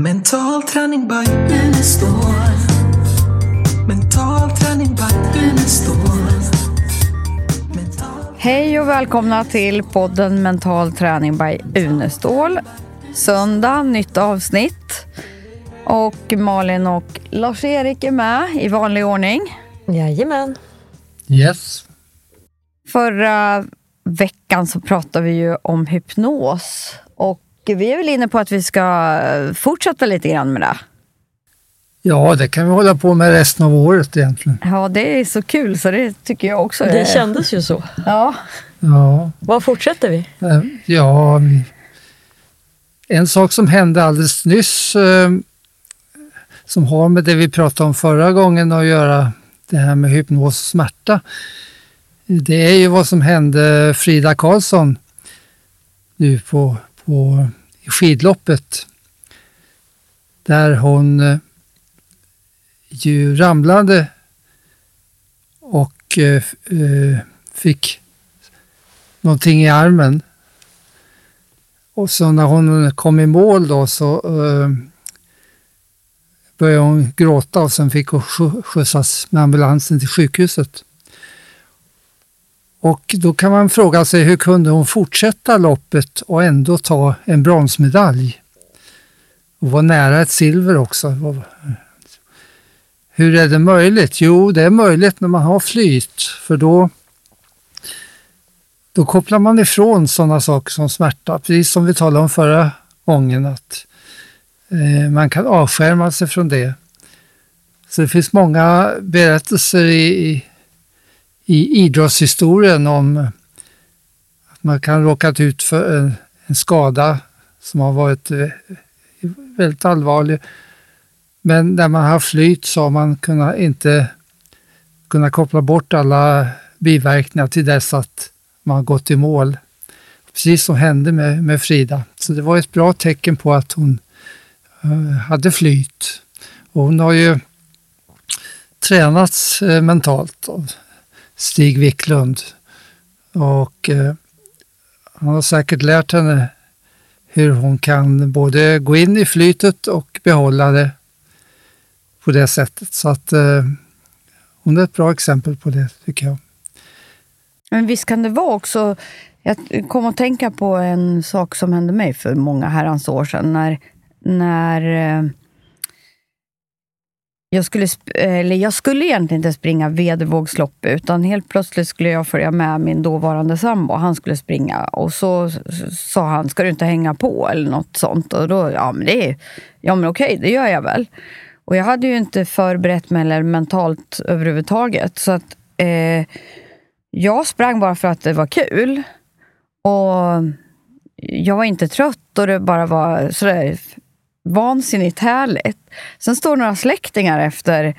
Mental träning by Unestål. Mental träning by Unestål. Hej och välkomna till podden Mental träning by Unestål. Söndag, nytt avsnitt. Och Malin och Lars-Erik är med i vanlig ordning. Jajamän. Yes. Förra veckan så pratade vi ju om hypnos. Och vi är väl inne på att vi ska fortsätta lite grann med det. Ja, det kan vi hålla på med resten av året egentligen. Ja, det är så kul så det tycker jag också. Det är- kändes ju så. Ja. Ja, Vad fortsätter vi? eh, ja. En sak som hände alldeles nyss eh, som har med det vi pratade om förra gången att göra, det här med hypnos och smärta. Det är ju vad som hände Frida Karlsson nu på, på i skidloppet. Där hon eh, ju ramlade och eh, eh, fick någonting i armen. Och så när hon kom i mål då så började hon gråta och sen fick hon skjutsas med ambulansen till sjukhuset. Och då kan man fråga sig hur kunde hon fortsätta loppet och ändå ta en bronsmedalj? Och var nära ett silver också. Hur är det möjligt? Jo, det är möjligt när man har flyt, för då då kopplar man ifrån sådana saker som smärta, precis som vi talade om förra gången, att eh, man kan avskärma sig från det. Så det finns många berättelser i, i, i idrottshistorien om att man kan råkat ut för en, en skada som har varit eh, väldigt allvarlig. Men när man har flyt så har man kunnat, inte kunnat koppla bort alla biverkningar till dess att man har gått i mål. Precis som hände med, med Frida. Så det var ett bra tecken på att hon eh, hade flyt. Och hon har ju tränats eh, mentalt av Stig Wiklund. Och eh, han har säkert lärt henne hur hon kan både gå in i flytet och behålla det på det sättet. Så att eh, hon är ett bra exempel på det tycker jag. Men visst kan det vara också... Jag kom att tänka på en sak som hände mig för många herrans år sedan. När, när eh, jag, skulle, eller jag skulle egentligen inte springa vedervågslopp, utan helt plötsligt skulle jag följa med min dåvarande sambo. Han skulle springa och så sa han, ska du inte hänga på eller något sånt? Och då, ja men, det är, ja, men okej, det gör jag väl. Och jag hade ju inte förberett mig eller mentalt överhuvudtaget. Så att eh, jag sprang bara för att det var kul. Och jag var inte trött och det bara var sådär vansinnigt härligt. Sen står några släktingar efter,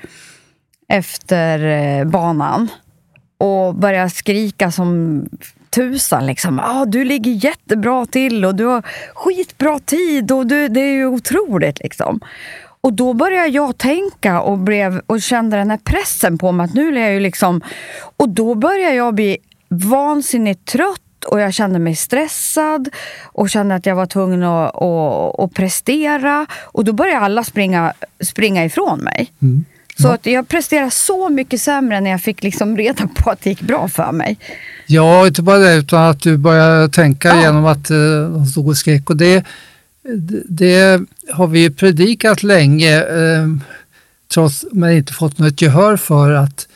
efter eh, banan och börjar skrika som tusan. Liksom. Ah, du ligger jättebra till och du har skitbra tid och du, det är ju otroligt. Liksom. Och då började jag tänka och, blev, och kände den här pressen på mig att nu är jag ju liksom... Och då började jag bli vansinnigt trött och jag kände mig stressad och kände att jag var tvungen att, att, att prestera. Och då började alla springa, springa ifrån mig. Så att jag presterade så mycket sämre när jag fick liksom reda på att det gick bra för mig. Ja, inte bara det, utan att du börjar tänka Ja. genom att eh, de stod och skrek. Och det, det- har vi ju predikat länge, eh, trots men inte fått något gehör för att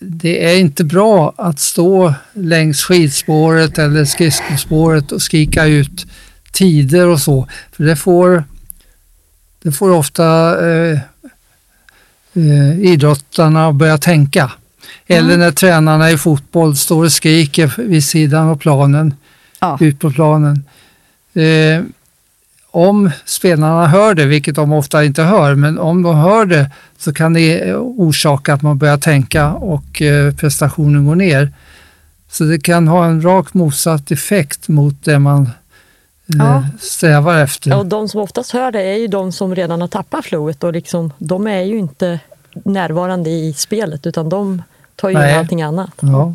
det är inte bra att stå längs skidspåret eller skridskospåret och skrika ut tider och så. För det får, det får ofta eh, eh, idrottarna börja tänka. Eller när tränarna i fotboll står och skriker vid sidan av planen, Ja. ut på planen. Eh, om spelarna hör det, vilket de ofta inte hör, men om de hör det så kan det orsaka att man börjar tänka och eh, prestationen går ner. Så det kan ha en rakt motsatt effekt mot det man eh, Ja. strävar efter. Ja, och de som oftast hör det är ju de som redan har tappat flowet och liksom, de är ju inte närvarande i spelet utan de tar ju in allting annat. Ja.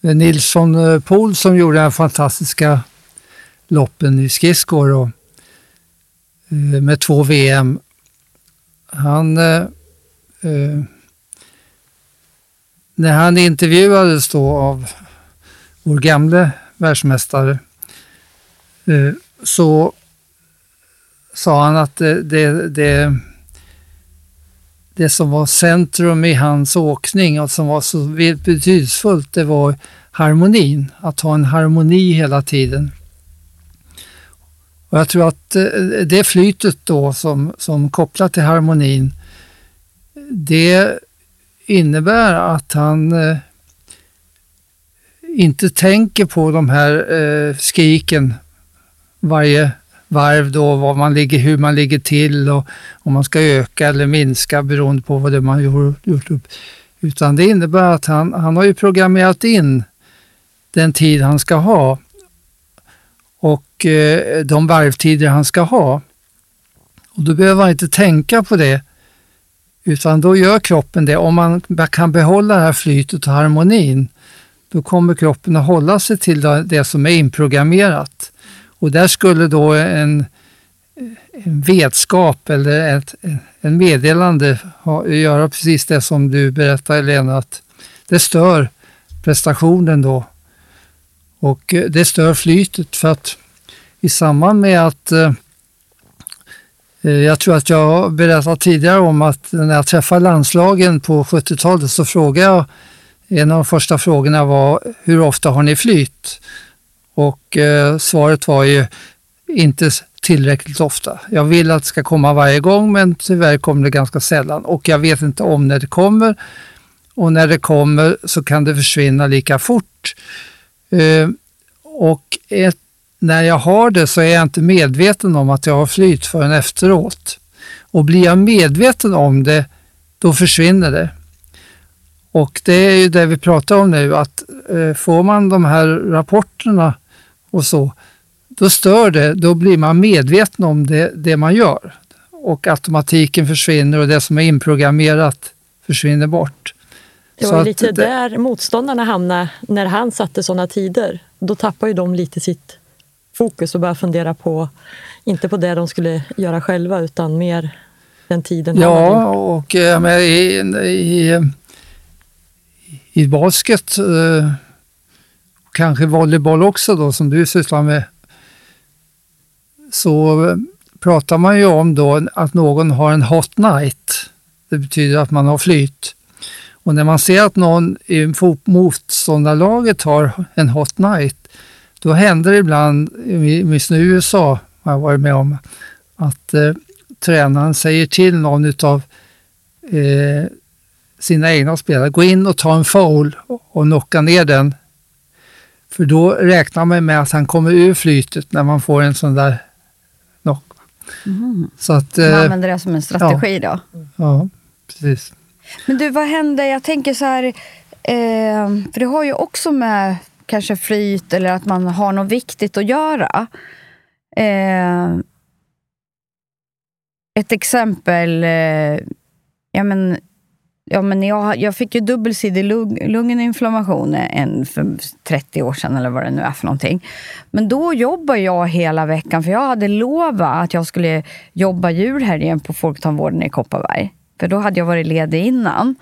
Nilsson eh, Pohl som gjorde den fantastiska loppen i skridskor. Och, eh, med två VM. Han, eh, eh, när han intervjuades då av vår gamle världsmästare eh, så sa han att det, det, det, det som var centrum i hans åkning och som var så betydelsefullt, det var harmonin. Att ha en harmoni hela tiden. Och jag tror att eh, det flytet då som, som kopplat till harmonin, det innebär att han eh, inte tänker på de här eh, skriken varje varv då, var man ligger, hur man ligger till och om man ska öka eller minska beroende på vad det man gjort upp. Utan det innebär att han, han har ju programmerat in den tid han ska ha och eh, de varvtider han ska ha. Och då behöver man inte tänka på det, utan då gör kroppen det. Om man kan behålla det här flytet och harmonin, då kommer kroppen att hålla sig till det som är inprogrammerat. Och där skulle då en, en vetskap eller ett en meddelande ha, göra precis det som du berättade Lena, att det stör prestationen då. Och eh, det stör flytet för att i samband med att eh, eh, jag tror att jag berättat tidigare om att när jag träffade landslagen på 70-talet så frågade jag, en av de första frågorna var hur ofta har ni flyt? Och eh, svaret var ju inte tillräckligt ofta. Jag vill att det ska komma varje gång men tyvärr kommer det ganska sällan och jag vet inte om när det kommer. Och när det kommer så kan det försvinna lika fort. Eh, och ett, när jag har det så är jag inte medveten om att jag har flyt förrän efteråt. Och blir jag medveten om det, då försvinner det. Och det är ju det vi pratar om nu, att eh, får man de här rapporterna och så, då stör det, då blir man medveten om det, det man gör. Och automatiken försvinner och det som är inprogrammerat försvinner bort. Det var lite det, där motståndarna hamnade när han satte sådana tider. Då tappade ju de lite sitt fokus och började fundera på, inte på det de skulle göra själva utan mer den tiden. Ja, och äh, men i, i, i basket äh, kanske volleyboll också då som du sysslar med, så pratar man ju om då att någon har en hot night. Det betyder att man har flyt. Och när man ser att någon i motståndarlaget har en hot night, då händer det ibland, åtminstone i USA har jag varit med om, att eh, tränaren säger till någon utav eh, sina egna spelare, gå in och ta en foul och knocka ner den för då räknar man med att han kommer ur flytet när man får en sån där knock. Mm. Så att, man eh, använder det som en strategi ja, då? Ja, precis. Men du, vad händer? Jag tänker så här, eh, för det har ju också med kanske flyt eller att man har något viktigt att göra. Eh, ett exempel, eh, ja men Ja, men jag, jag fick ju dubbelsidig lung, lunginflammation eh, en för 30 år sedan eller vad det nu är för någonting. Men då jobbade jag hela veckan för jag hade lovat att jag skulle jobba julhelgen på Folktandvården i Kopparberg. För då hade jag varit ledig innan.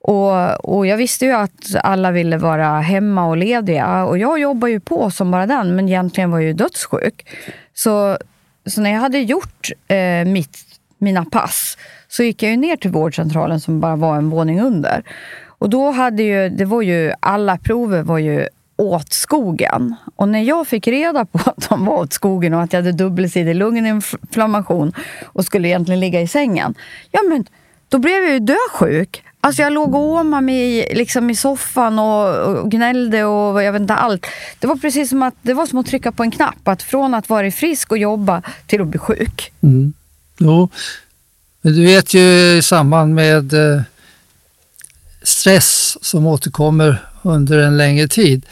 Och, och jag visste ju att alla ville vara hemma och lediga och jag jobbar ju på som bara den men egentligen var jag ju dödssjuk. Så, så när jag hade gjort eh, mitt, mina pass så gick jag ju ner till vårdcentralen som bara var en våning under. Och då hade ju, det var ju, alla prover var ju åt skogen. Och när jag fick reda på att de var åt skogen och att jag hade dubbelsidig lunginflammation och skulle egentligen ligga i sängen. Ja men då blev jag ju dösjuk. Alltså jag låg och åmade mig liksom i soffan och, och gnällde och jag vet inte allt. Det var precis som att det var som att trycka på en knapp. Att från att vara frisk och jobba till att bli sjuk. Mm. Jo, men du vet ju i samband med eh, stress som återkommer under en längre tid,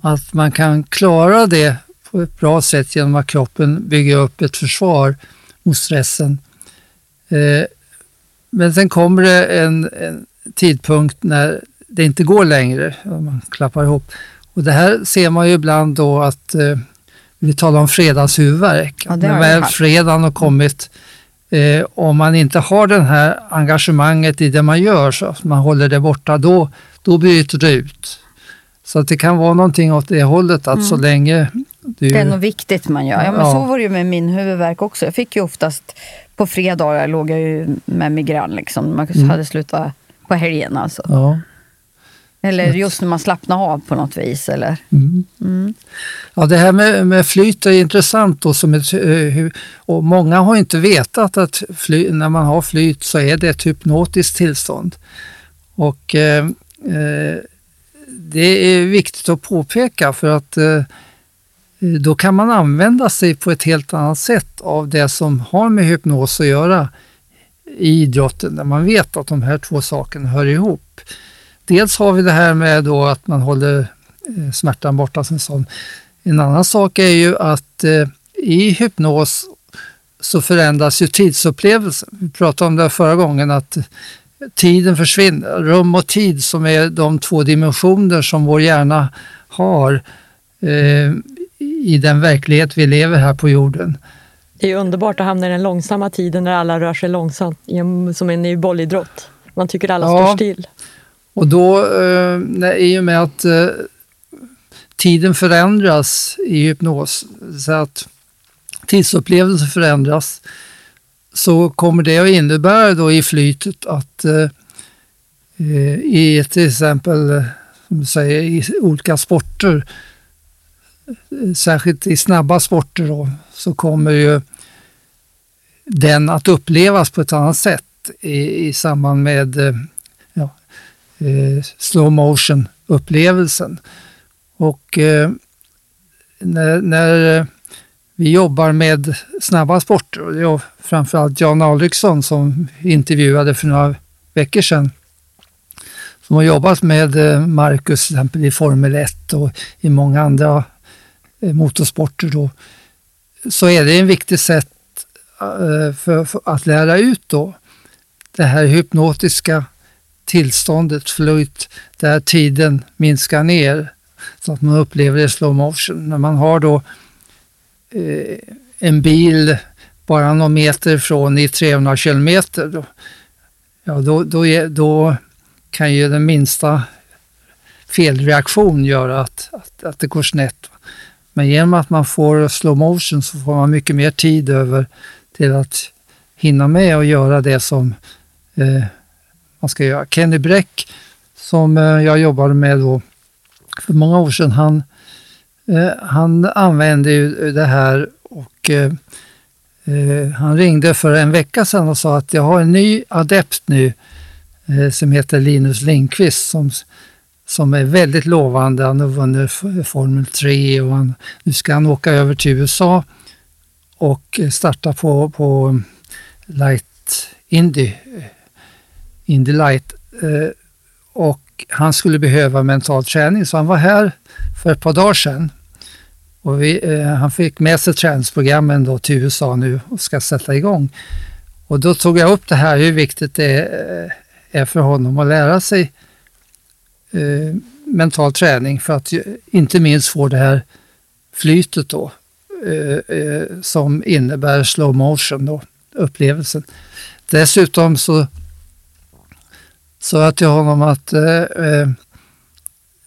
att man kan klara det på ett bra sätt genom att kroppen bygger upp ett försvar mot stressen. Eh, men sen kommer det en, en tidpunkt när det inte går längre, man klappar ihop. Och det här ser man ju ibland då att eh, vi talar om fredagshuvudvärk. Ja, När väl fredagen har kommit, eh, om man inte har det här engagemanget i det man gör, så att man håller det borta, då, då bryter det ut. Så att det kan vara någonting åt det hållet, att så länge du... Mm. Det är något viktigt man gör. Ja, men Ja. Så var det ju med min huvudvärk också. Jag fick ju oftast på fredagar låg jag ju med migrän. Liksom. Man Mm. hade slutat på helgen alltså. Ja. Eller just när man slappnar av på något vis. Eller? Mm. Ja, det här med, med flyt är intressant. Då, som ett, eh, och många har inte vetat att fly, när man har flyt så är det ett hypnotiskt tillstånd. Och eh, eh, det är viktigt att påpeka för att eh, då kan man använda sig på ett helt annat sätt av det som har med hypnos att göra i idrotten, när man vet att de här två sakerna hör ihop. Dels har vi det här med då att man håller eh, smärtan borta. Som sån. En annan sak är ju att eh, i hypnos så förändras ju tidsupplevelsen. Vi pratade om det förra gången att tiden försvinner. Rum och tid som är de två dimensioner som vår hjärna har eh, i den verklighet vi lever här på jorden. Det är underbart att hamna i den långsamma tiden när alla rör sig långsamt, som en i bollidrott. Man tycker alla Ja. står still. Och då, eh, i och med att eh, tiden förändras i hypnos, så att tidsupplevelsen förändras, så kommer det att innebära då i flytet att eh, i till exempel, som säger, i olika sporter, särskilt i snabba sporter då, så kommer ju den att upplevas på ett annat sätt i, i samband med eh, ja, eh, slow motion upplevelsen. Och eh, när, när vi jobbar med snabba sporter, och det är framförallt Jan Alriksson som vi intervjuade för några veckor sedan, som har jobbat med Marcus till exempel i Formel 1 och i många andra Eh, motorsporter då, så är det en viktig sätt eh, för, för att lära ut då det här hypnotiska tillståndet, flöjt, där tiden minskar ner så att man upplever det i slow motion. När man har då eh, en bil bara någon meter ifrån i 300 kilometer, då, ja, då, då, är, då kan ju den minsta felreaktion göra att, att, att det går snett. Men genom att man får slow motion så får man mycket mer tid över till att hinna med och göra det som eh, man ska göra. Kenny Bräck som eh, jag jobbade med då för många år sedan, han, eh, han använde ju det här och eh, eh, han ringde för en vecka sedan och sa att jag har en ny adept nu eh, som heter Linus Lindqvist som, som är väldigt lovande. Han har vunnit Formel 3 och han, nu ska han åka över till USA och starta på, på Light Indy, Indy Light. Eh, och han skulle behöva mental träning så han var här för ett par dagar sedan. Och vi, eh, han fick med sig träningsprogrammen då till USA nu och ska sätta igång. Och då tog jag upp det här hur viktigt det är, är för honom att lära sig eh, Eh, mental träning för att inte minst få det här flytet då eh, eh, som innebär slow motion då, upplevelsen. Dessutom så sa jag till honom att eh, eh,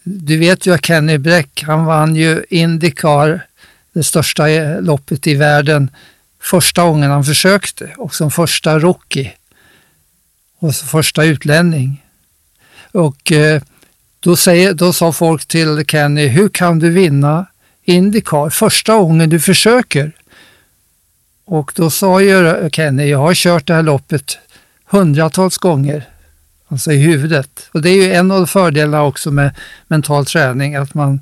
du vet ju att Kenny Bräck, han vann ju Indycar, det största loppet i världen, första gången han försökte och som första rookie och som första utlänning. Och eh, då, säger, då sa folk till Kenny, hur kan du vinna Indycar första gången du försöker? Och då sa ju Kenny, jag har kört det här loppet hundratals gånger, alltså i huvudet. Och det är ju en av fördelarna också med mental träning, att man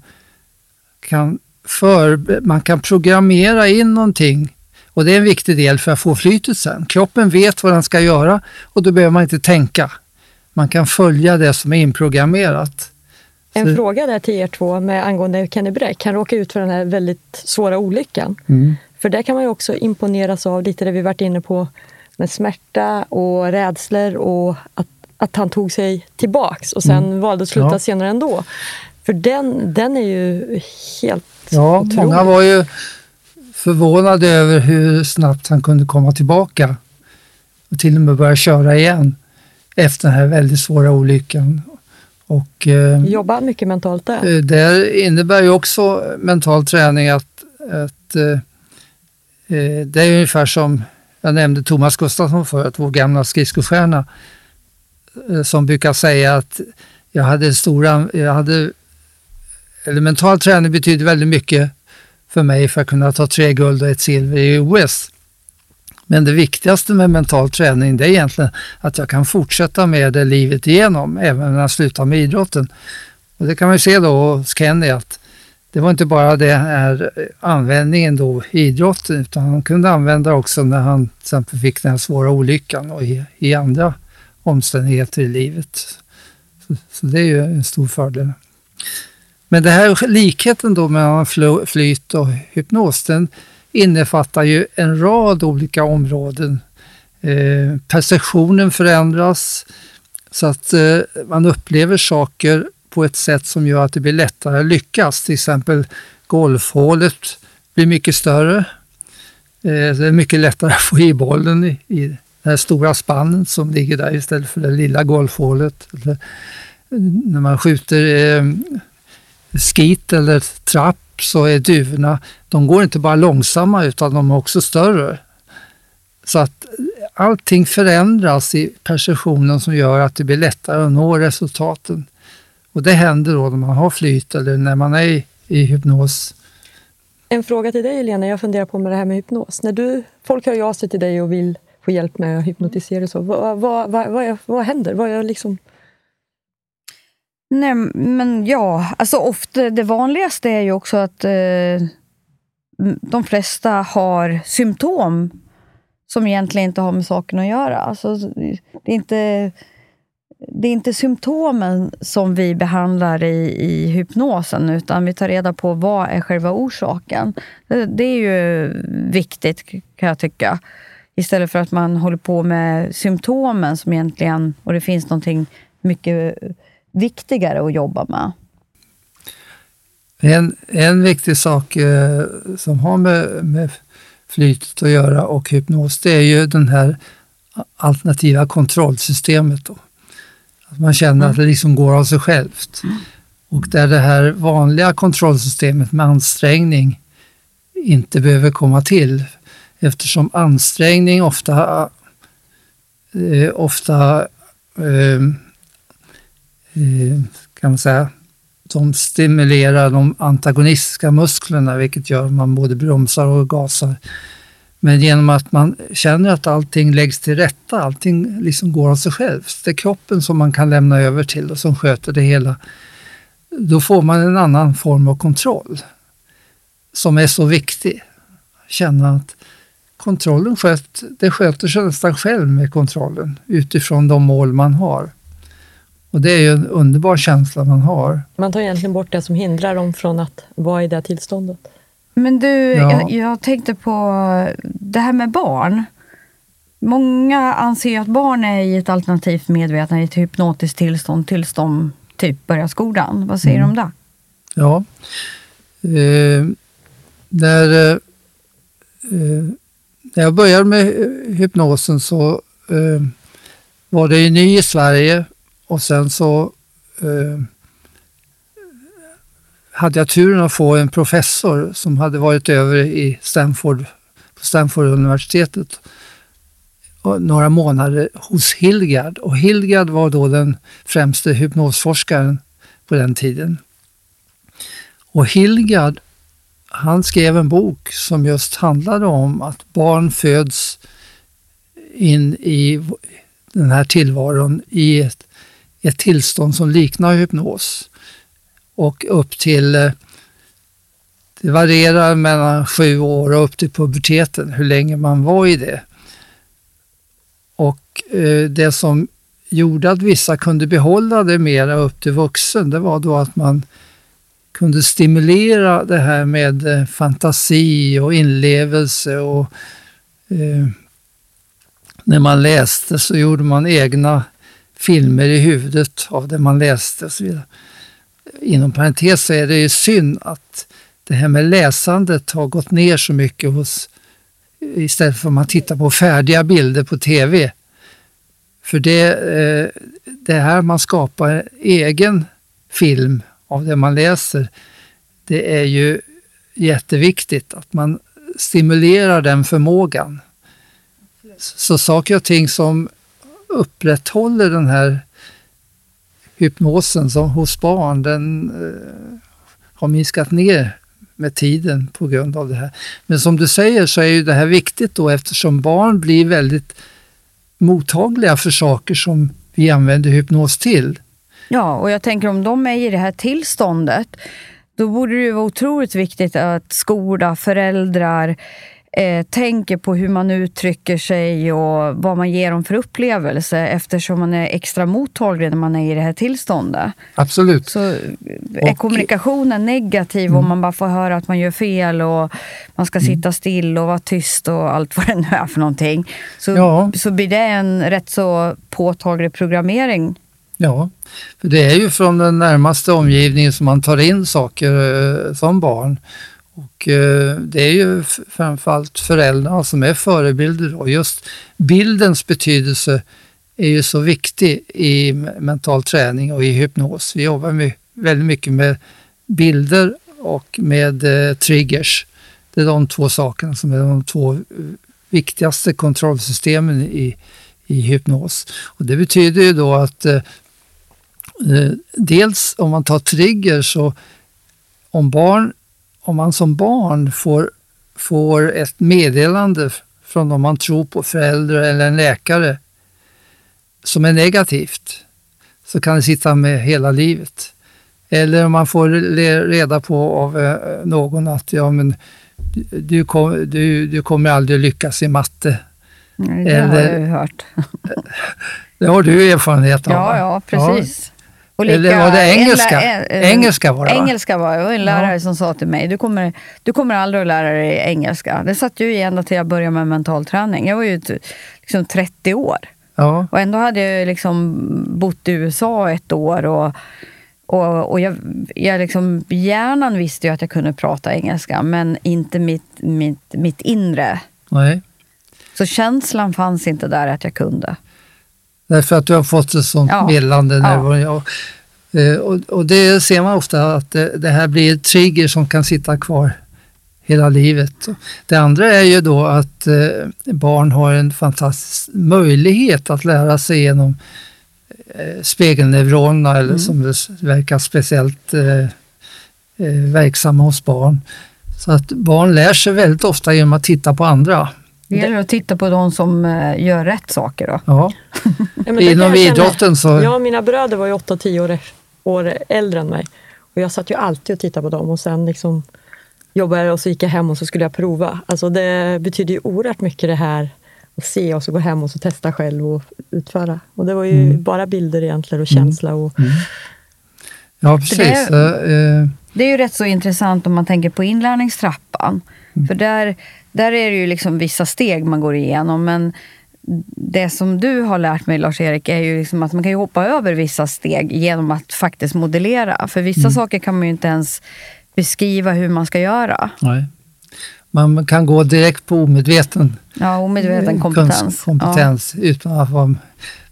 kan, för, man kan programmera in någonting och det är en viktig del för att få flytet sen. Kroppen vet vad den ska göra och då behöver man inte tänka. Man kan följa det som är inprogrammerat. En Så- fråga där till er två med angående Kenny Bräck. Han råkade ut för den här väldigt svåra olyckan. För där kan man ju också imponeras av lite det vi varit inne på med smärta och rädslor och att, att han tog sig tillbaks och sen valde att sluta Mm. Ja. senare ändå. För den, den är ju helt Ja, otrolig. många var ju förvånad över hur snabbt han kunde komma tillbaka och till och med börja köra igen efter den här väldigt svåra olyckan. Och, eh, Jobbar mycket mentalt där? Eh, det innebär ju också mental träning att, att eh, det är ungefär som jag nämnde Thomas Gustafsson förut, vår gamla skridskostjärna, som brukar säga att jag hade stora, jag hade, eller mental träning betyder väldigt mycket för mig för att kunna ta tre guld och ett silver i OS. Men det viktigaste med mental träning det är egentligen att jag kan fortsätta med det livet igenom, även när jag slutar med idrotten. Och det kan man se då hos Kenny att det var inte bara det här användningen då i idrotten utan han kunde använda också när han till exempel fick den här svåra olyckan och i, i andra omständigheter i livet. Så, så, det är ju en stor fördel. Men det här likheten då mellan flyt och hypnos, den innefattar ju en rad olika områden. Eh, perceptionen förändras så att eh, man upplever saker på ett sätt som gör att det blir lättare att lyckas. Till exempel golfhålet blir mycket större. Eh, det är mycket lättare att få i bollen i, i det här stora spannet som ligger där istället för det lilla golfhålet. Eller, när man skjuter eh, skit eller trapp så är duvorna, de går inte bara långsamma utan de är också större. Så att allting förändras i perceptionen som gör att det blir lättare att nå resultaten. Och det händer då när man har flyt eller när man är i, i hypnos. En fråga till dig Lena, jag funderar på med det här med hypnos. När du, folk hör av sig till dig och vill få hjälp med att hypnotisera, så, vad, vad, vad, vad, vad händer? Vad är liksom... Nej, men ja, alltså ofta, det vanligaste är ju också att eh, de flesta har symptom som egentligen inte har med saken att göra. Alltså, det, är inte, det är inte symptomen som vi behandlar i, i hypnosen, utan vi tar reda på vad är själva orsaken. Det, det är ju viktigt, kan jag tycka. Istället för att man håller på med symptomen som egentligen, och det finns någonting mycket viktigare att jobba med? En, en viktig sak eh, som har med, med flytet att göra och hypnos, det är ju den här alternativa kontrollsystemet. Då. Att man känner mm. att det liksom går av sig självt. Mm. Och där det här vanliga kontrollsystemet med ansträngning inte behöver komma till eftersom ansträngning ofta, eh, ofta eh, Eh, Eh, kan man säga, som stimulerar de antagonistiska musklerna, vilket gör att man både bromsar och gasar. Men genom att man känner att allting läggs till rätta, allting liksom går av sig självt. Det är kroppen som man kan lämna över till och som sköter det hela. Då får man en annan form av kontroll som är så viktig. Känna att kontrollen sköt, det sköter sig nästan själv med kontrollen utifrån de mål man har. Och det är ju en underbar känsla man har. Man tar egentligen bort det som hindrar dem från att vara i det tillståndet. Men du, ja. jag, jag, tänkte på det här med barn. Många anser att barn är i ett alternativt medvetande, i ett hypnotiskt tillstånd, tills de typ börjar skolan. Vad säger mm. du om det? Ja. Eh, när, eh, när jag började med hypnosen så eh, var det ju ny i Sverige och sen så eh, hade jag turen att få en professor som hade varit över i Stanford, på Stanford-universitetet några månader hos Hilgard. Och Hilgard var då den främste hypnosforskaren på den tiden. Och Hilgard, han skrev en bok som just handlade om att barn föds in i den här tillvaron i ett ett tillstånd som liknar hypnos. Och upp till, eh, det varierar mellan sju år och upp till puberteten, hur länge man var i det. Och eh, det som gjorde att vissa kunde behålla det mera upp till vuxen, det var då att man kunde stimulera det här med eh, fantasi och inlevelse och eh, när man läste så gjorde man egna filmer i huvudet av det man läste och så vidare. Inom parentes så är det ju synd att det här med läsandet har gått ner så mycket hos, istället för att man tittar på färdiga bilder på tv. För det, eh, det här man skapar egen film av det man läser, det är ju jätteviktigt att man stimulerar den förmågan. Så saker och ting som upprätthåller den här hypnosen som hos barn, den eh, har minskat ner med tiden på grund av det här. Men som du säger så är ju det här viktigt då eftersom barn blir väldigt mottagliga för saker som vi använder hypnos till. Ja, och jag tänker om de är i det här tillståndet, då borde det ju vara otroligt viktigt att skola, föräldrar, eh, tänker på hur man uttrycker sig och vad man ger dem för upplevelse eftersom man är extra mottaglig när man är i det här tillståndet. Absolut. Så är kommunikationen negativ mm. om man bara får höra att man gör fel och man ska mm. sitta still och vara tyst och allt vad det nu är för någonting. Så, ja. så blir det en rätt så påtaglig programmering Ja, för det är ju från den närmaste omgivningen som man tar in saker eh, som barn. Och eh, det är ju framförallt föräldrarna som är förebilder och just bildens betydelse är ju så viktig i mental träning och i hypnos. Vi jobbar med, väldigt mycket med bilder och med eh, triggers. Det är de två sakerna som är de två eh, viktigaste kontrollsystemen i, i hypnos. Och det betyder ju då att eh, eh dels om man tar triggers så om barn om man som barn får, får ett meddelande från någon man tror på, förälder eller en läkare, som är negativt, så kan det sitta med hela livet. Eller om man får reda på av eh, någon att ja, men, du, kom, du, du kommer aldrig lyckas i matte. Nej, det Eller, har jag ju hört. det har du erfarenhet av? Ja, ja precis. Lika, Eller var det engelska? En, en, engelska var det Engelska var det. Det var en lärare ja. som sa till mig, du kommer, du kommer aldrig att lära dig engelska. Det satt ju i ända till jag började med mental träning. Jag var ju liksom 30 år. Ja. Och ändå hade jag liksom bott i USA ett år. Och, och, och jag, jag liksom, hjärnan visste ju att jag kunde prata engelska, men inte mitt, mitt, mitt inre. Nej. Så känslan fanns inte där att jag kunde. Därför att du har fått ett sånt ja. meddelande. Ja. Eh, och, och, det ser man ofta att det, det här blir ett trigger som kan sitta kvar hela livet. Det andra är ju då att eh, barn har en fantastisk möjlighet att lära sig genom eh, spegelneuronerna eller mm. som det verkar speciellt verksamma hos barn. Så att barn lär sig väldigt ofta genom att titta på andra. Det gäller att titta på de som eh, gör rätt saker då. Ja. ja Inom idrotten så... Ja, mina bröder var ju 8-10 år, år äldre än mig. Och jag satt ju alltid och tittade på dem och sen liksom jobbade jag och så gick jag hem och så skulle jag prova. Alltså det betyder ju oerhört mycket det här att se och så gå hem och så testa själv och utföra. Och det var ju mm. bara bilder egentligen och känsla. Och... Mm. Ja, precis. Det är, uh, det är ju rätt så intressant om man tänker på inlärningstrappan. Mm. För där där är det ju liksom vissa steg man går igenom. Men det som du har lärt mig, Lars-Erik, är ju liksom att man kan hoppa över vissa steg genom att faktiskt modellera. För vissa mm. saker kan man ju inte ens beskriva hur man ska göra. Nej. Man kan gå direkt på omedveten, ja, omedveten kompetens, kompetens ja. utan att vara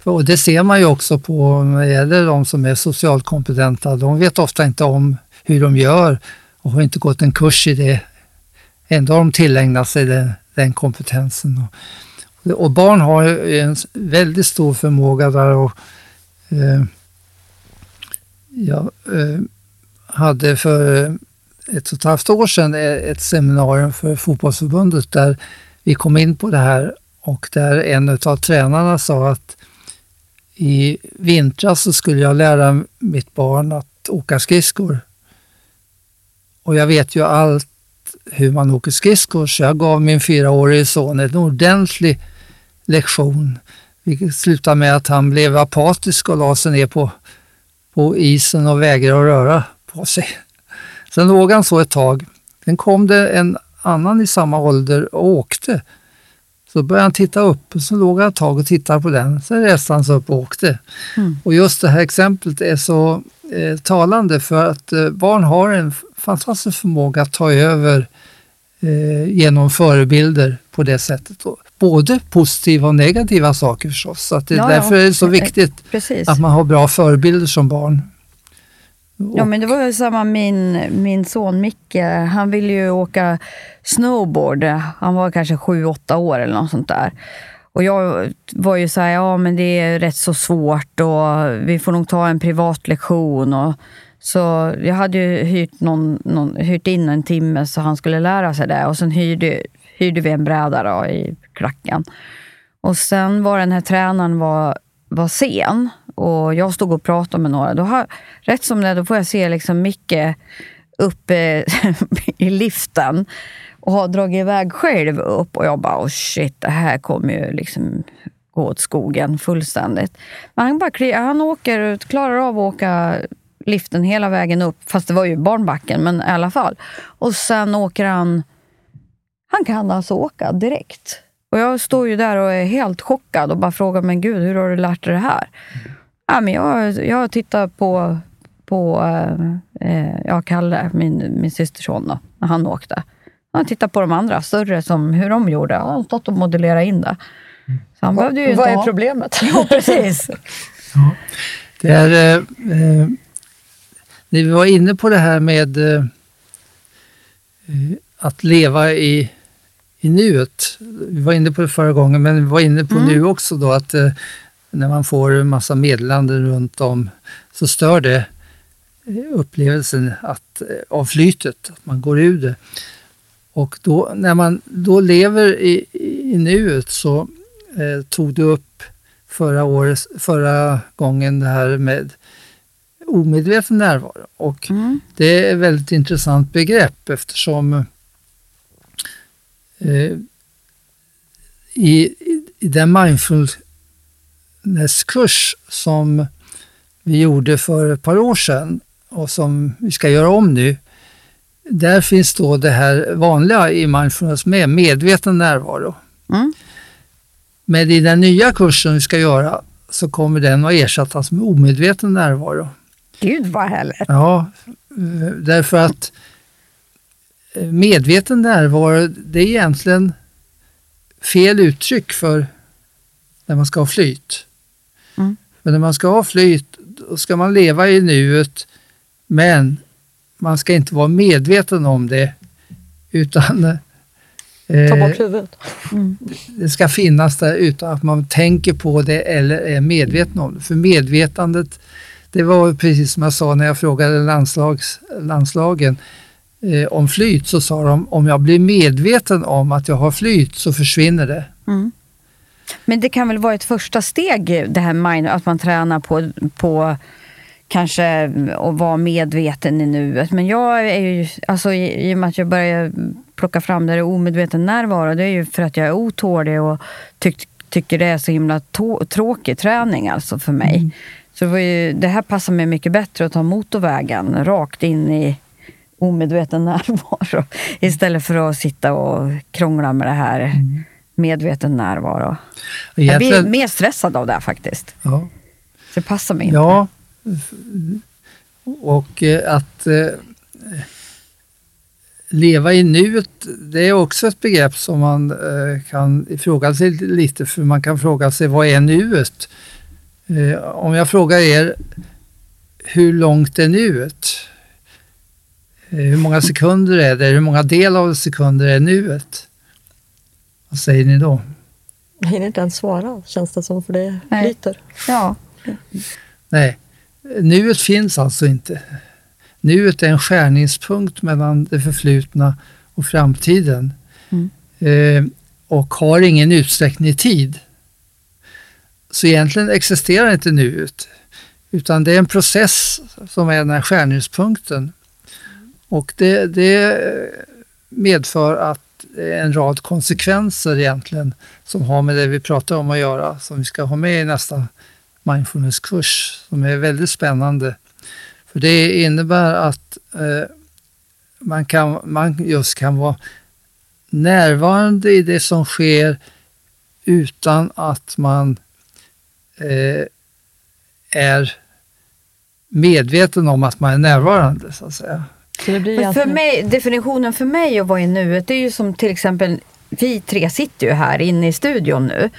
och det ser man ju också på när det gäller de som är socialt kompetenta. De vet ofta inte om hur de gör och har inte gått en kurs i det ändå har de tillägnat sig den, den kompetensen. Och, och, barn har en väldigt stor förmåga där och eh, jag eh, hade för ett och ett halvt år sedan e-, ett seminarium för fotbollsförbundet där vi kom in på det här och där en av tränarna sa att i vintras så skulle jag lära mitt barn att åka skridskor. Och jag vet ju allt hur man åker skridskor så jag gav min fyraårige son en ordentlig lektion. Vilket slutade med att han blev apatisk och la sig ner på, på isen och vägrade att röra på sig. Sen låg han så ett tag. Sen kom det en annan i samma ålder och åkte. Så började han titta upp och så låg han ett tag och tittade på den. Sen reste han sig upp och åkte. Mm. Och just det här exemplet är så eh, talande för att eh, barn har en fantastisk förmåga att ta över eh, genom förebilder på det sättet. Och både positiva och negativa saker förstås. Så det, Ja, därför är det så Eh, viktigt Precis. att man har bra förebilder som barn. Ja, men det var ju samma min, min son Micke. Han ville ju åka snowboard. Han var kanske sju, åtta år eller något sånt där. Och jag var ju så här, ja men det är rätt så svårt och vi får nog ta en privatlektion. Och, så jag hade ju hyrt, någon, någon, hyrt in en timme så han skulle lära sig det. Och sen hyrde, hyrde vi en bräda då i klacken. Och sen var den här tränaren var, var sen och jag stod och pratade med några. Då har, rätt som det är, då får jag se liksom Micke uppe i liften och har dragit iväg själv upp. Och jag bara, oh shit, det här kommer ju liksom gå åt skogen fullständigt. Men han, bara, han åker, klarar av att åka liften hela vägen upp, fast det var ju barnbacken, men i alla fall. Och sen åker han han kan alltså åka direkt. Och jag står ju där och är helt chockad och bara frågar, men gud, hur har du lärt dig det här? Ja, men jag, jag har tittat på, på eh, eh, ja, Kalle, min, min systerson, då, när han åkte. Jag har tittat på de andra större, som, hur de gjorde. Jag har stått och modellerat in det. Så han behövde ju inte Vad är ha- problemet? Ja, precis. Det är, eh, vi var inne på det här med eh, eh, att leva i, i nuet. Vi var inne på det förra gången, men vi var inne på nu också då att eh, när man får en massa meddelanden runt om så stör det upplevelsen att, av flytet, att man går ur det. Och då, när man då lever i, i nuet så eh, tog du upp förra, året, förra gången det här med omedveten närvaro. Och Mm. det är ett väldigt intressant begrepp eftersom eh, i, i, den mindfulnesskurs som vi gjorde för ett par år sedan och som vi ska göra om nu, där finns då det här vanliga i mindfulness med, medveten närvaro. Mm. Men i den nya kursen vi ska göra så kommer den att ersättas med omedveten närvaro. Gud vad härligt. Ja, därför att eh, medveten närvaro, det är egentligen fel uttryck för när man ska ha flyt. Mm. Men när man ska ha flyt, då ska man leva i nuet, men man ska inte vara medveten om det, utan eh, Ta bort huvudet. det ska finnas där utan att man tänker på det eller är medveten om det. För medvetandet, det var precis som jag sa när jag frågade landslags, landslagen eh, om flyt, så sa de om jag blir medveten om att jag har flyt så försvinner det. Mm. Men det kan väl vara ett första steg, det här mind, att man tränar på, på kanske att vara medveten i nuet. Men jag är ju, alltså i, i och med att jag börjar plocka fram det omedveten närvaro, det är ju för att jag är otålig och tyck, tycker det är så himla tå, tråkig träning alltså för mig. Så det, ju, det här passar mig mycket bättre att ta motorvägen rakt in i omedveten närvaro istället för att sitta och krångla med det här medveten närvaro. Jag blir mer stressad av det här faktiskt. ja, Så det passar mig inte. ja, och eh, att eh, leva i nuet, det är också ett begrepp som man eh, kan ifrågasätta lite, för man kan fråga sig vad är nuet? Eh, om jag frågar er, hur långt är nuet? Eh, hur många sekunder är det? Hur många del av sekunder är nuet? Vad säger ni då? Jag hinner inte ens svara, känns det som, för det Nej. flyter. Ja. Nej, nuet finns alltså inte. Nuet är en skärningspunkt mellan det förflutna och framtiden Mm. eh, och har ingen utsträckning i tid. Så egentligen existerar inte nuet, utan det är en process som är den här skärningspunkten. Och det, det medför att det är en rad konsekvenser egentligen som har med det vi pratar om att göra, som vi ska ha med i nästa mindfulnesskurs som är väldigt spännande. För det innebär att eh, man, kan, man just kan vara närvarande i det som sker utan att man eh, är medveten om att man är närvarande. så att säga. Så det blir Men för mig, definitionen för mig att vara i nuet, det är ju som till exempel, vi tre sitter ju här inne i studion nu.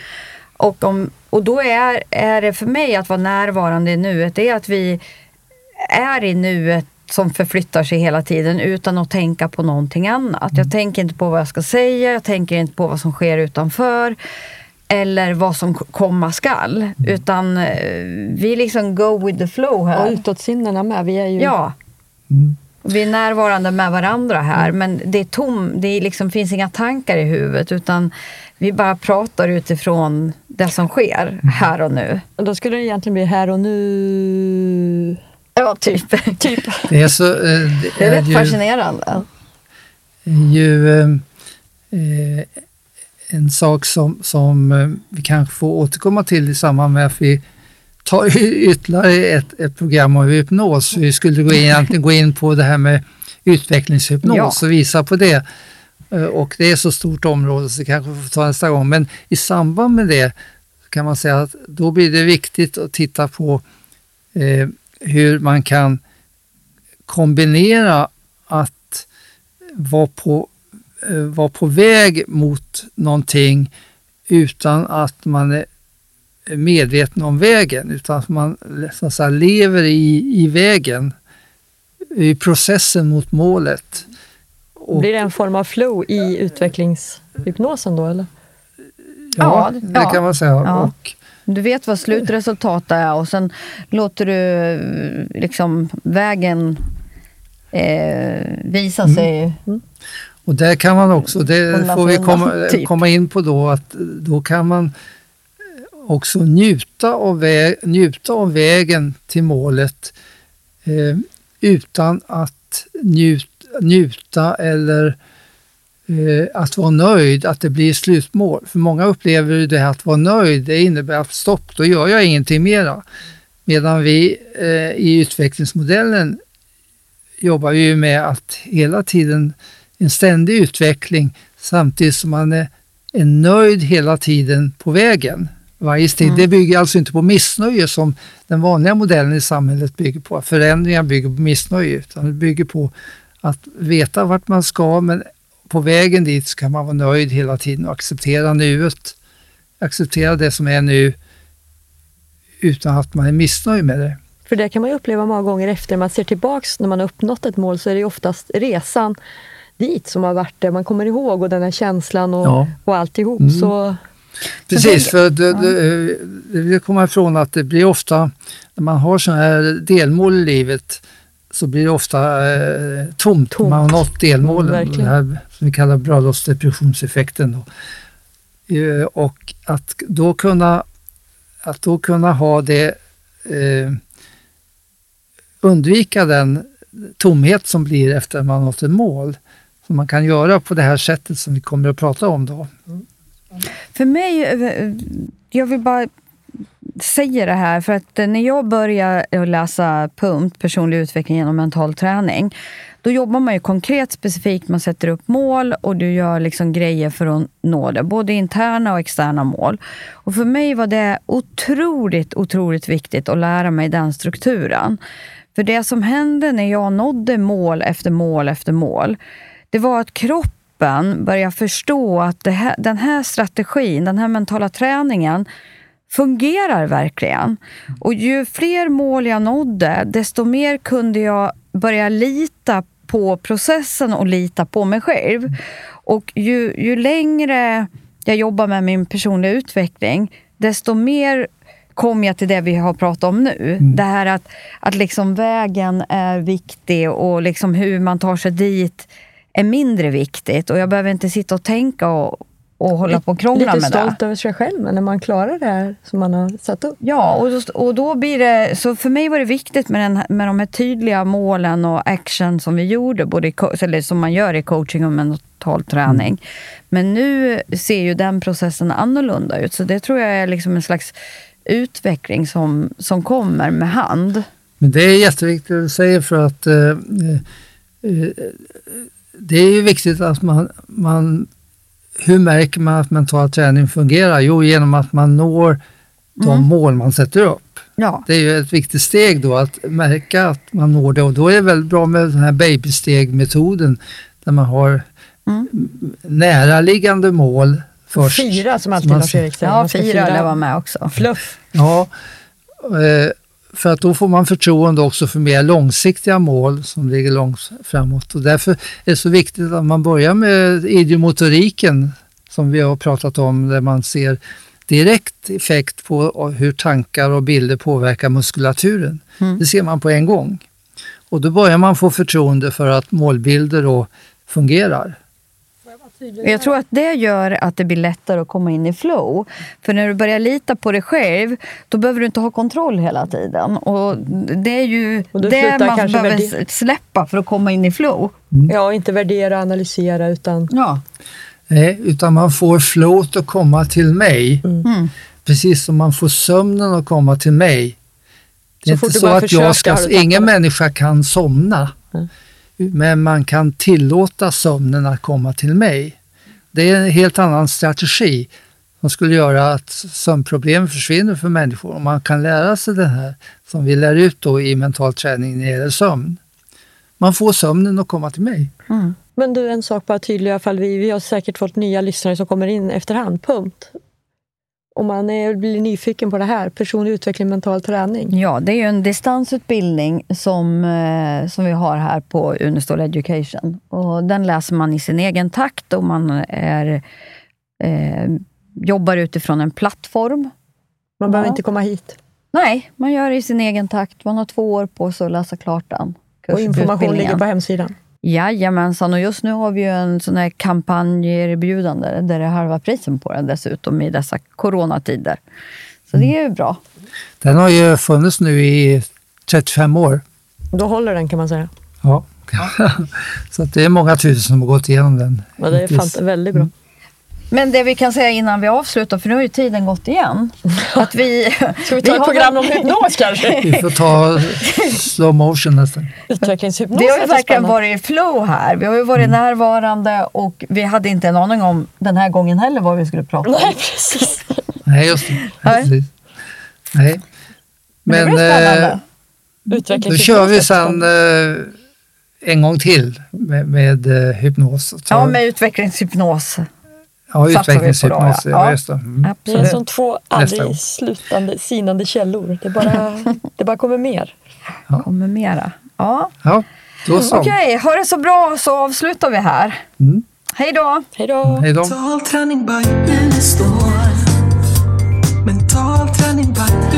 Och, om, och då är, är det för mig att vara närvarande i nuet, det är att vi är i nuet som förflyttar sig hela tiden utan att tänka på någonting annat. Jag tänker inte på vad jag ska säga, jag tänker inte på vad som sker utanför eller vad som komma skall. Utan eh, vi liksom go with the flow Och här. utåtsinnena med. Vi är ju... Ja. Mm. Vi är närvarande med varandra här, men det är tom, det är liksom, finns inga tankar i huvudet utan vi bara pratar utifrån det som sker här och nu. Och Då skulle det egentligen bli här och nu. Ja, typ. Typ. Det är, så, eh, det Det är rätt ju, fascinerande. ju eh, eh, en sak som, som eh, vi kanske får återkomma till i samband med att vi tar ytterligare ett, ett program om hypnos. Vi skulle gå in, egentligen gå in på det här med utvecklingshypnos och visa på det. Eh, Och det är så stort område så det kanske vi får ta nästa gång. Men i samband med det kan man säga att då blir det viktigt att titta på eh, hur man kan kombinera att vara på, eh, vara på väg mot någonting utan att man är medveten om vägen, utan att man så att säga, lever i, i vägen, i processen mot målet. Och, Blir det en form av flow i utvecklingshypnosen då? Eller? ja, Ja, det kan man säga. Ja. Och, Du vet vad slutresultatet är och sen låter du liksom vägen eh, visa sig. Och där kan man också, det får vi komma, typ. komma in på då, att då kan man också njuta av, väg, njuta av vägen till målet eh, utan att njut, njuta eller eh, att vara nöjd, att det blir slutmål. För många upplever ju det här att vara nöjd, det innebär att stopp, då gör jag ingenting mera. Medan vi eh, i utvecklingsmodellen jobbar ju med att hela tiden en ständig utveckling samtidigt som man är, är nöjd hela tiden på vägen. Varje steg. Det bygger alltså inte på missnöje som den vanliga modellen i samhället bygger på. Förändringar bygger på missnöje, utan det bygger på att veta vart man ska, men på vägen dit ska man vara nöjd hela tiden och acceptera nuet. Acceptera det som är nu utan att man är missnöjd med det. För det kan man ju uppleva många gånger efter. Man ser tillbaks när man har uppnått ett mål så är det oftast resan dit som har varit det. Man kommer ihåg och den här känslan och, Ja. och alltihop. Mm. Så Precis, för det, det, det vill komma ifrån att det blir ofta, när man har sådana här delmål i livet, så blir det ofta eh, tomt. Tomt. Man har nått delmålen, Mm, det här som vi kallar bröllopsdepressionseffekten. Då. Eh, och att då kunna, att då kunna ha det, eh, undvika den tomhet som blir efter man har nått ett mål, som man kan göra på det här sättet som vi kommer att prata om då. För mig, eh, jag vill bara säga det här, för att eh, när jag började läsa PUMT, personlig utveckling genom mental träning, då jobbar man ju konkret specifikt, man sätter upp mål och du gör liksom grejer för att nå det, både interna och externa mål. Och för mig var det otroligt, otroligt viktigt att lära mig den strukturen. För det som hände när jag nådde mål efter mål efter mål, det var att kroppen började förstå att här, den här strategin, den här mentala träningen fungerar verkligen. Och ju fler mål jag nådde, desto mer kunde jag börja lita på processen och lita på mig själv. Och ju, ju längre jag jobbar med min personliga utveckling, desto mer kom jag till det vi har pratat om nu. Det här att, att liksom vägen är viktig och liksom hur man tar sig dit är mindre viktigt. Och jag behöver inte sitta och tänka och, och hålla på och krångla lite med det. stolt över sig själv men när man klarar det här som man har satt upp. Ja, och då, och då blir det... Så för mig var det viktigt med, den, med de här tydliga målen och action som vi gjorde, både i, eller som man gör i coaching och mental träning. Men nu ser ju den processen annorlunda ut, så det tror jag är liksom en slags utveckling som, som kommer med hand. Men det är jätteviktigt att du säger för att eh, eh, eh, det är ju viktigt att man, man hur märker man att mental träning fungerar? Jo, genom att man når de Mm. mål man sätter upp. Ja. Det är ju ett viktigt steg då att märka att man når det och då är det väldigt bra med den här babystegmetoden där man har Mm. näraliggande mål först. Fyra som alltid Lars-Erik säger. Ja, fyra lär vara med också. Fluff. Ja, eh, för att då får man förtroende också för mer långsiktiga mål som ligger långt framåt. Och därför är det så viktigt att man börjar med idiomotoriken som vi har pratat om där man ser direkt effekt på hur tankar och bilder påverkar muskulaturen. Mm. Det ser man på en gång. Och då börjar man få förtroende för att målbilder då fungerar. Jag tror att det gör att det blir lättare att komma in i flow. För när du börjar lita på dig själv, då behöver du inte ha kontroll hela tiden. Och det är ju det man behöver släppa för att komma in i flow. Ja, inte värdera och analysera utan Ja. Nej, utan man får flowt att komma till mig. Mm. Precis som man får sömnen att komma till mig. Det är Så inte så att jag ska, ingen människa kan somna. Mm. Men man kan tillåta sömnen att komma till mig. Det är en helt annan strategi som skulle göra att sömnproblem försvinner för människor. Om man kan lära sig det här som vi lär ut då i mental träning när det gäller sömn. Man får sömnen att komma till mig. Mm. Men du, en sak bara tydlig i alla fall. Vi, vi har säkert fått nya lyssnare som kommer in efterhand. Punkt. Om man är, blir nyfiken på det här, personlig utveckling, mental träning. Ja, det är ju en distansutbildning som, eh, som vi har här på Unistol Education. Och den läser man i sin egen takt och man är, eh, jobbar utifrån en plattform. Man behöver Ja. inte komma hit. Nej, man gör det i sin egen takt. Man har två år på sig att läsa klart den. Och information ligger på hemsidan. Jajamensan, och just nu har vi ju en sån här kampanjerbjudande där det är halva prisen på den dessutom i dessa coronatider. Så det är ju bra. Den har ju funnits nu i 35 år. Då håller den kan man säga. Ja. så att det är många tusen som har gått igenom den. Ja, det är väldigt bra. Men det vi kan säga innan vi avslutar, för nu har ju tiden gått igen. Att vi, Ska vi ta ett har program om hypnos kanske? Vi får ta slow motion nästan. Utvecklingshypnos Vi har ju verkligen varit i flow här. Vi har ju varit närvarande och vi hade inte en aning om den här gången heller vad vi skulle prata om. Nej, precis. Nej, just det. Nej. Men, Men, eh, då kör vi sen eh, en gång till med, med eh, hypnos. Ja, med utvecklingshypnos. Ja, utvecklingshypnos. Ja. Ja, mm. Det är som två aldrig slutande, sinande källor. Det bara, det bara kommer mer. Ja. kommer mera. Ja. ja då så. Okej, ha det så bra så avslutar vi här. Mm. Hej då! Hej då! Hej då. Mental träning by Unestål Mental by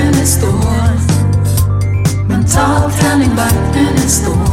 Unestål Mental by Unestål